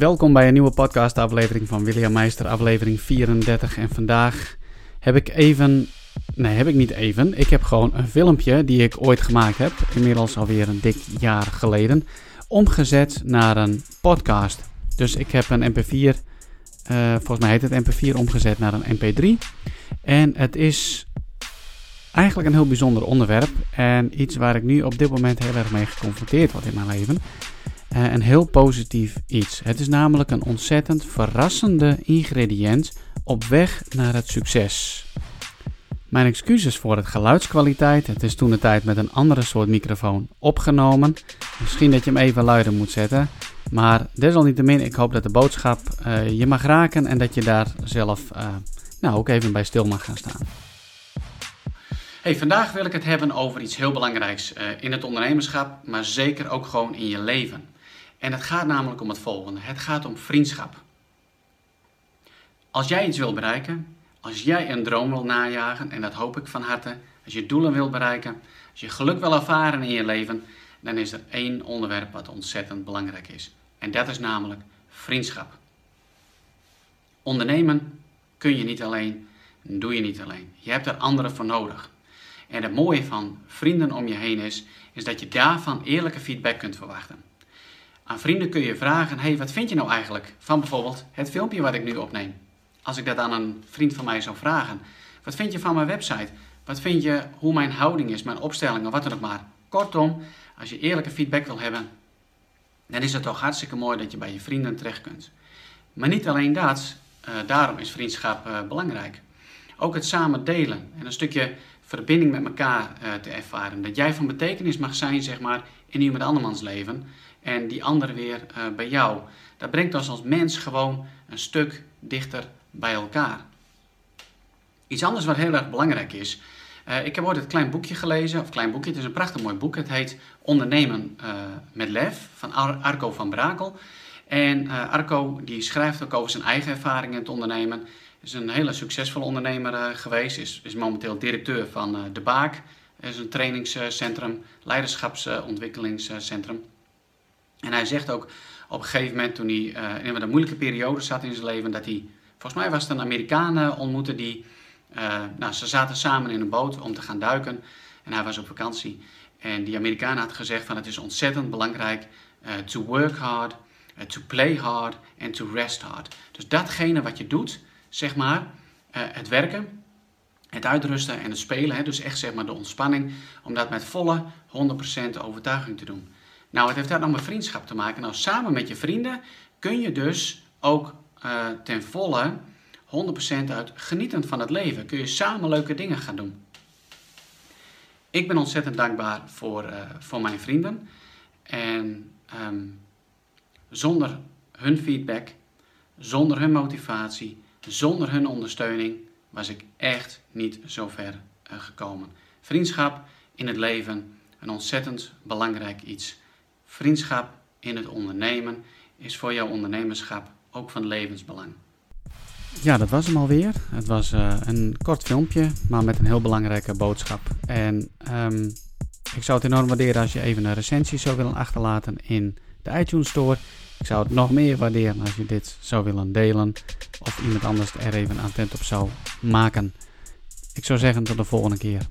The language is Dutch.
Welkom bij een nieuwe podcastaflevering van William Meister, aflevering 34. En vandaag heb ik even, nee heb ik niet even, ik heb gewoon een filmpje die ik ooit gemaakt heb, inmiddels alweer een dik jaar geleden, omgezet naar een podcast. Dus ik heb een mp4, eh, volgens mij heet het mp4, omgezet naar een mp3. En het is eigenlijk een heel bijzonder onderwerp en iets waar ik nu op dit moment heel erg mee geconfronteerd word in mijn leven. Een heel positief iets. Het is namelijk een ontzettend verrassende ingrediënt op weg naar het succes. Mijn excuses voor het geluidskwaliteit. Het is toen de tijd met een andere soort microfoon opgenomen. Misschien dat je hem even luider moet zetten. Maar desalniettemin, ik hoop dat de boodschap uh, je mag raken en dat je daar zelf uh, nou, ook even bij stil mag gaan staan. Hey, vandaag wil ik het hebben over iets heel belangrijks in het ondernemerschap, maar zeker ook gewoon in je leven. En het gaat namelijk om het volgende: het gaat om vriendschap. Als jij iets wil bereiken, als jij een droom wil najagen, en dat hoop ik van harte, als je doelen wil bereiken, als je geluk wil ervaren in je leven, dan is er één onderwerp wat ontzettend belangrijk is. En dat is namelijk vriendschap. Ondernemen kun je niet alleen, doe je niet alleen. Je hebt er anderen voor nodig. En het mooie van vrienden om je heen is, is dat je daarvan eerlijke feedback kunt verwachten. Aan vrienden kun je vragen: hey, wat vind je nou eigenlijk van bijvoorbeeld het filmpje wat ik nu opneem? Als ik dat aan een vriend van mij zou vragen: wat vind je van mijn website? Wat vind je hoe mijn houding is, mijn opstelling of wat dan ook maar? Kortom, als je eerlijke feedback wil hebben, dan is het toch hartstikke mooi dat je bij je vrienden terecht kunt. Maar niet alleen dat, uh, daarom is vriendschap uh, belangrijk. Ook het samen delen en een stukje verbinding met elkaar uh, te ervaren. Dat jij van betekenis mag zijn, zeg maar, in iemand andermans leven en die andere weer uh, bij jou. Dat brengt ons als mens gewoon een stuk dichter bij elkaar. Iets anders wat heel erg belangrijk is. Uh, ik heb ooit het klein boekje gelezen, of klein boekje, het is een prachtig mooi boek. Het heet Ondernemen met Lef van Ar Arco van Brakel. En Arco die schrijft ook over zijn eigen ervaringen in het ondernemen. Is een hele succesvolle ondernemer geweest, is, momenteel directeur van De Baak. Is een trainingscentrum, leiderschapsontwikkelingscentrum. En hij zegt ook op een gegeven moment, toen hij in een moeilijke periode zat in zijn leven, dat hij, volgens mij was het een Amerikaan ontmoette die, nou, ze zaten samen in een boot om te gaan duiken en hij was op vakantie. En die Amerikaan had gezegd van het is ontzettend belangrijk to work hard, to play hard en to rest hard. Dus datgene wat je doet, zeg maar, het werken, het uitrusten en het spelen, dus echt zeg maar de ontspanning, om dat met volle 100% overtuiging te doen. Nou, het heeft daar dan met vriendschap te maken. Nou, samen met je vrienden kun je dus ook uh, ten volle 100% uit genieten van het leven. Kun je samen leuke dingen gaan doen. Ik ben ontzettend dankbaar voor, uh, voor mijn vrienden. En um, zonder hun feedback, zonder hun motivatie, zonder hun ondersteuning was ik echt niet zo ver uh, gekomen. Vriendschap in het leven, een ontzettend belangrijk iets. Vriendschap in het ondernemen is voor jouw ondernemerschap ook van levensbelang. Ja, dat was hem alweer. Het was uh, een kort filmpje, maar met een heel belangrijke boodschap. En um, ik zou het enorm waarderen als je even een recensie zou willen achterlaten in de iTunes Store. Ik zou het nog meer waarderen als je dit zou willen delen of iemand anders er even attent op zou maken. Ik zou zeggen tot de volgende keer.